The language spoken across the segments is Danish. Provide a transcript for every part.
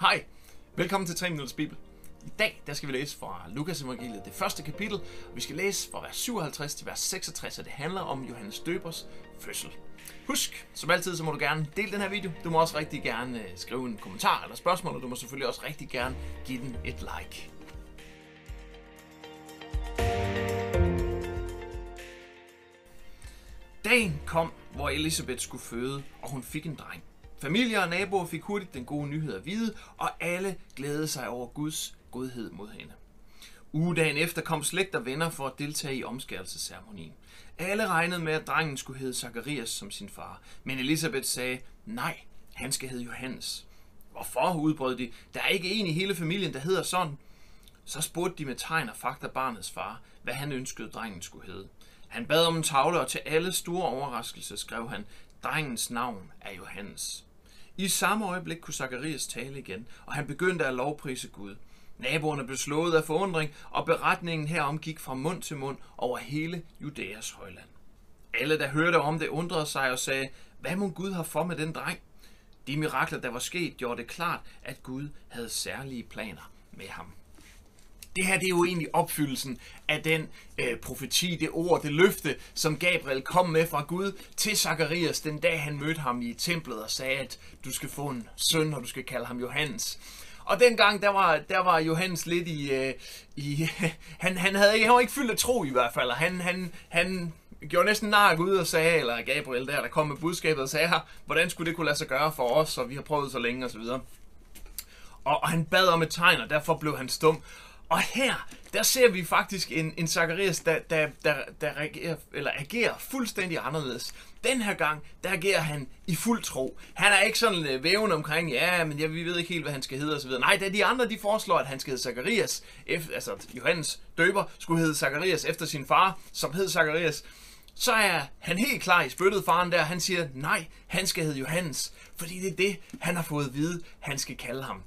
Hej, velkommen til 3 Minutters Bibel. I dag der skal vi læse fra Lukas evangeliet, det første kapitel. Og vi skal læse fra vers 57 til vers 66, og det handler om Johannes Døbers fødsel. Husk, som altid, så må du gerne dele den her video. Du må også rigtig gerne øh, skrive en kommentar eller spørgsmål, og du må selvfølgelig også rigtig gerne give den et like. Dagen kom, hvor Elisabeth skulle føde, og hun fik en dreng. Familie og naboer fik hurtigt den gode nyhed at vide, og alle glædede sig over Guds godhed mod hende. Ugedagen efter kom slægt og venner for at deltage i omskærelsesceremonien. Alle regnede med, at drengen skulle hedde Zacharias som sin far, men Elisabeth sagde, nej, han skal hedde Johannes. Hvorfor, udbrød de, der er ikke en i hele familien, der hedder sådan. Så spurgte de med tegn og fakta barnets far, hvad han ønskede, drengen skulle hedde. Han bad om en tavle, og til alle store overraskelse skrev han, drengens navn er Johannes. I samme øjeblik kunne Zakarias tale igen, og han begyndte at lovprise Gud. Naboerne blev slået af forundring, og beretningen herom gik fra mund til mund over hele Judæas højland. Alle, der hørte om det, undrede sig og sagde, hvad må Gud have for med den dreng? De mirakler, der var sket, gjorde det klart, at Gud havde særlige planer med ham. Det her det er jo egentlig opfyldelsen af den øh, profeti, det ord, det løfte, som Gabriel kom med fra Gud til Zakarias den dag han mødte ham i templet og sagde, at du skal få en søn, og du skal kalde ham Johannes. Og dengang, der var, der var Johannes lidt i... Øh, i han, han, havde ikke, han var ikke fyldt af tro i hvert fald, og han, han, han gjorde næsten nar ud og sagde, eller Gabriel der, der kom med budskabet og sagde her, hvordan skulle det kunne lade sig gøre for os, og vi har prøvet så længe osv. Og, og han bad om et tegn, og derfor blev han stum. Og her, der ser vi faktisk en, en Zacharias, der, der, der, der reagerer, eller agerer fuldstændig anderledes. Den her gang, der agerer han i fuld tro. Han er ikke sådan øh, væven omkring, ja, men ja, vi ved ikke helt, hvad han skal hedde osv. Nej, da de andre, de foreslår, at han skal hedde Zacharias, efter, altså Johannes døber, skulle hedde Zacharias efter sin far, som hed Zacharias, så er han helt klar i spyttet faren der. Han siger, nej, han skal hedde Johannes, fordi det er det, han har fået at vide, han skal kalde ham.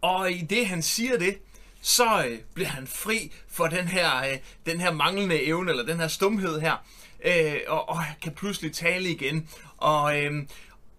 Og i det, han siger det, så øh, bliver han fri for den her, øh, den her manglende evne, eller den her stumhed her, øh, og, og kan pludselig tale igen. Og, øh,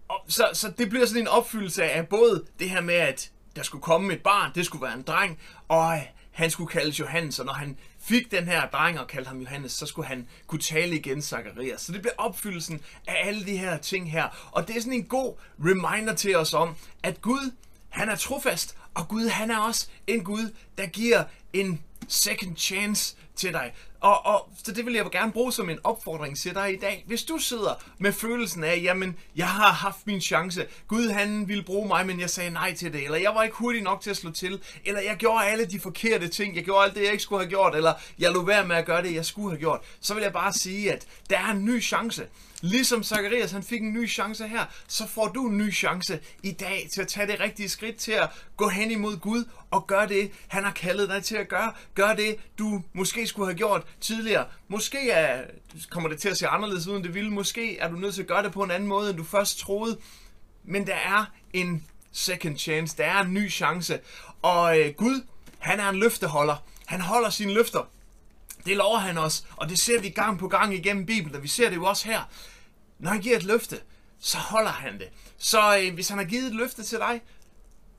og så, så det bliver sådan en opfyldelse af både det her med, at der skulle komme et barn, det skulle være en dreng, og øh, han skulle kaldes Johannes, og når han fik den her dreng og kaldte ham Johannes, så skulle han kunne tale igen Zacharias. Så det bliver opfyldelsen af alle de her ting her. Og det er sådan en god reminder til os om, at Gud, han er trofast, og Gud, han er også en Gud, der giver en second chance til dig. Og, og så det vil jeg gerne bruge som en opfordring til dig i dag. Hvis du sidder med følelsen af, jamen, jeg har haft min chance. Gud, han ville bruge mig, men jeg sagde nej til det. Eller jeg var ikke hurtig nok til at slå til. Eller jeg gjorde alle de forkerte ting. Jeg gjorde alt det, jeg ikke skulle have gjort. Eller jeg lå være med at gøre det, jeg skulle have gjort. Så vil jeg bare sige, at der er en ny chance. Ligesom Zacharias han fik en ny chance her, så får du en ny chance i dag til at tage det rigtige skridt til at gå hen imod Gud og gøre det, han har kaldet dig til at gøre. Gør det, du måske skulle have gjort tidligere. Måske er, kommer det til at se anderledes ud, end det ville. Måske er du nødt til at gøre det på en anden måde, end du først troede. Men der er en second chance. Der er en ny chance. Og øh, Gud, han er en løfteholder. Han holder sine løfter. Det lover han os, og det ser vi gang på gang igennem Bibelen, og vi ser det jo også her. Når han giver et løfte, så holder han det. Så øh, hvis han har givet et løfte til dig,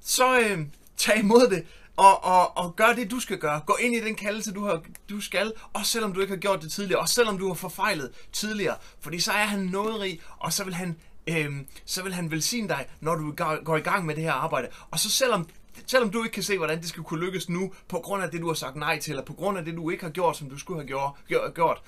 så øh, tag imod det, og, og, og gør det, du skal gøre. Gå ind i den kaldelse, du, har, du skal, også selvom du ikke har gjort det tidligere, også selvom du har forfejlet tidligere. Fordi så er han nåderig, og så vil han, øhm, så vil han velsigne dig, når du går i gang med det her arbejde. Og så selvom selvom du ikke kan se, hvordan det skal kunne lykkes nu, på grund af det, du har sagt nej til, eller på grund af det, du ikke har gjort, som du skulle have gjort, gjort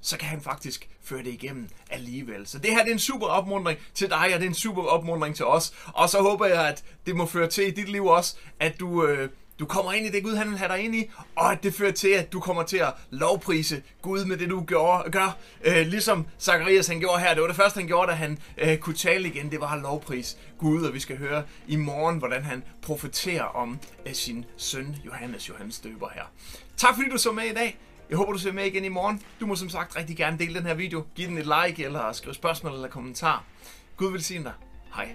så kan han faktisk føre det igennem alligevel. Så det her det er en super opmundring til dig, og det er en super opmundring til os. Og så håber jeg, at det må føre til i dit liv også, at du, øh, du kommer ind i det, Gud han vil have dig ind i, og at det fører til, at du kommer til at lovprise Gud med det, du gør. gør. Øh, ligesom Zacharias han gjorde her. Det var det første, han gjorde, da han øh, kunne tale igen. Det var at lovprise Gud, og vi skal høre i morgen, hvordan han profeterer om øh, sin søn Johannes, Johannes døber her. Tak fordi du så med i dag. Jeg håber, du ser med igen i morgen. Du må som sagt rigtig gerne dele den her video. Giv den et like, eller skrive spørgsmål eller kommentar. Gud vil sige dig. Hej.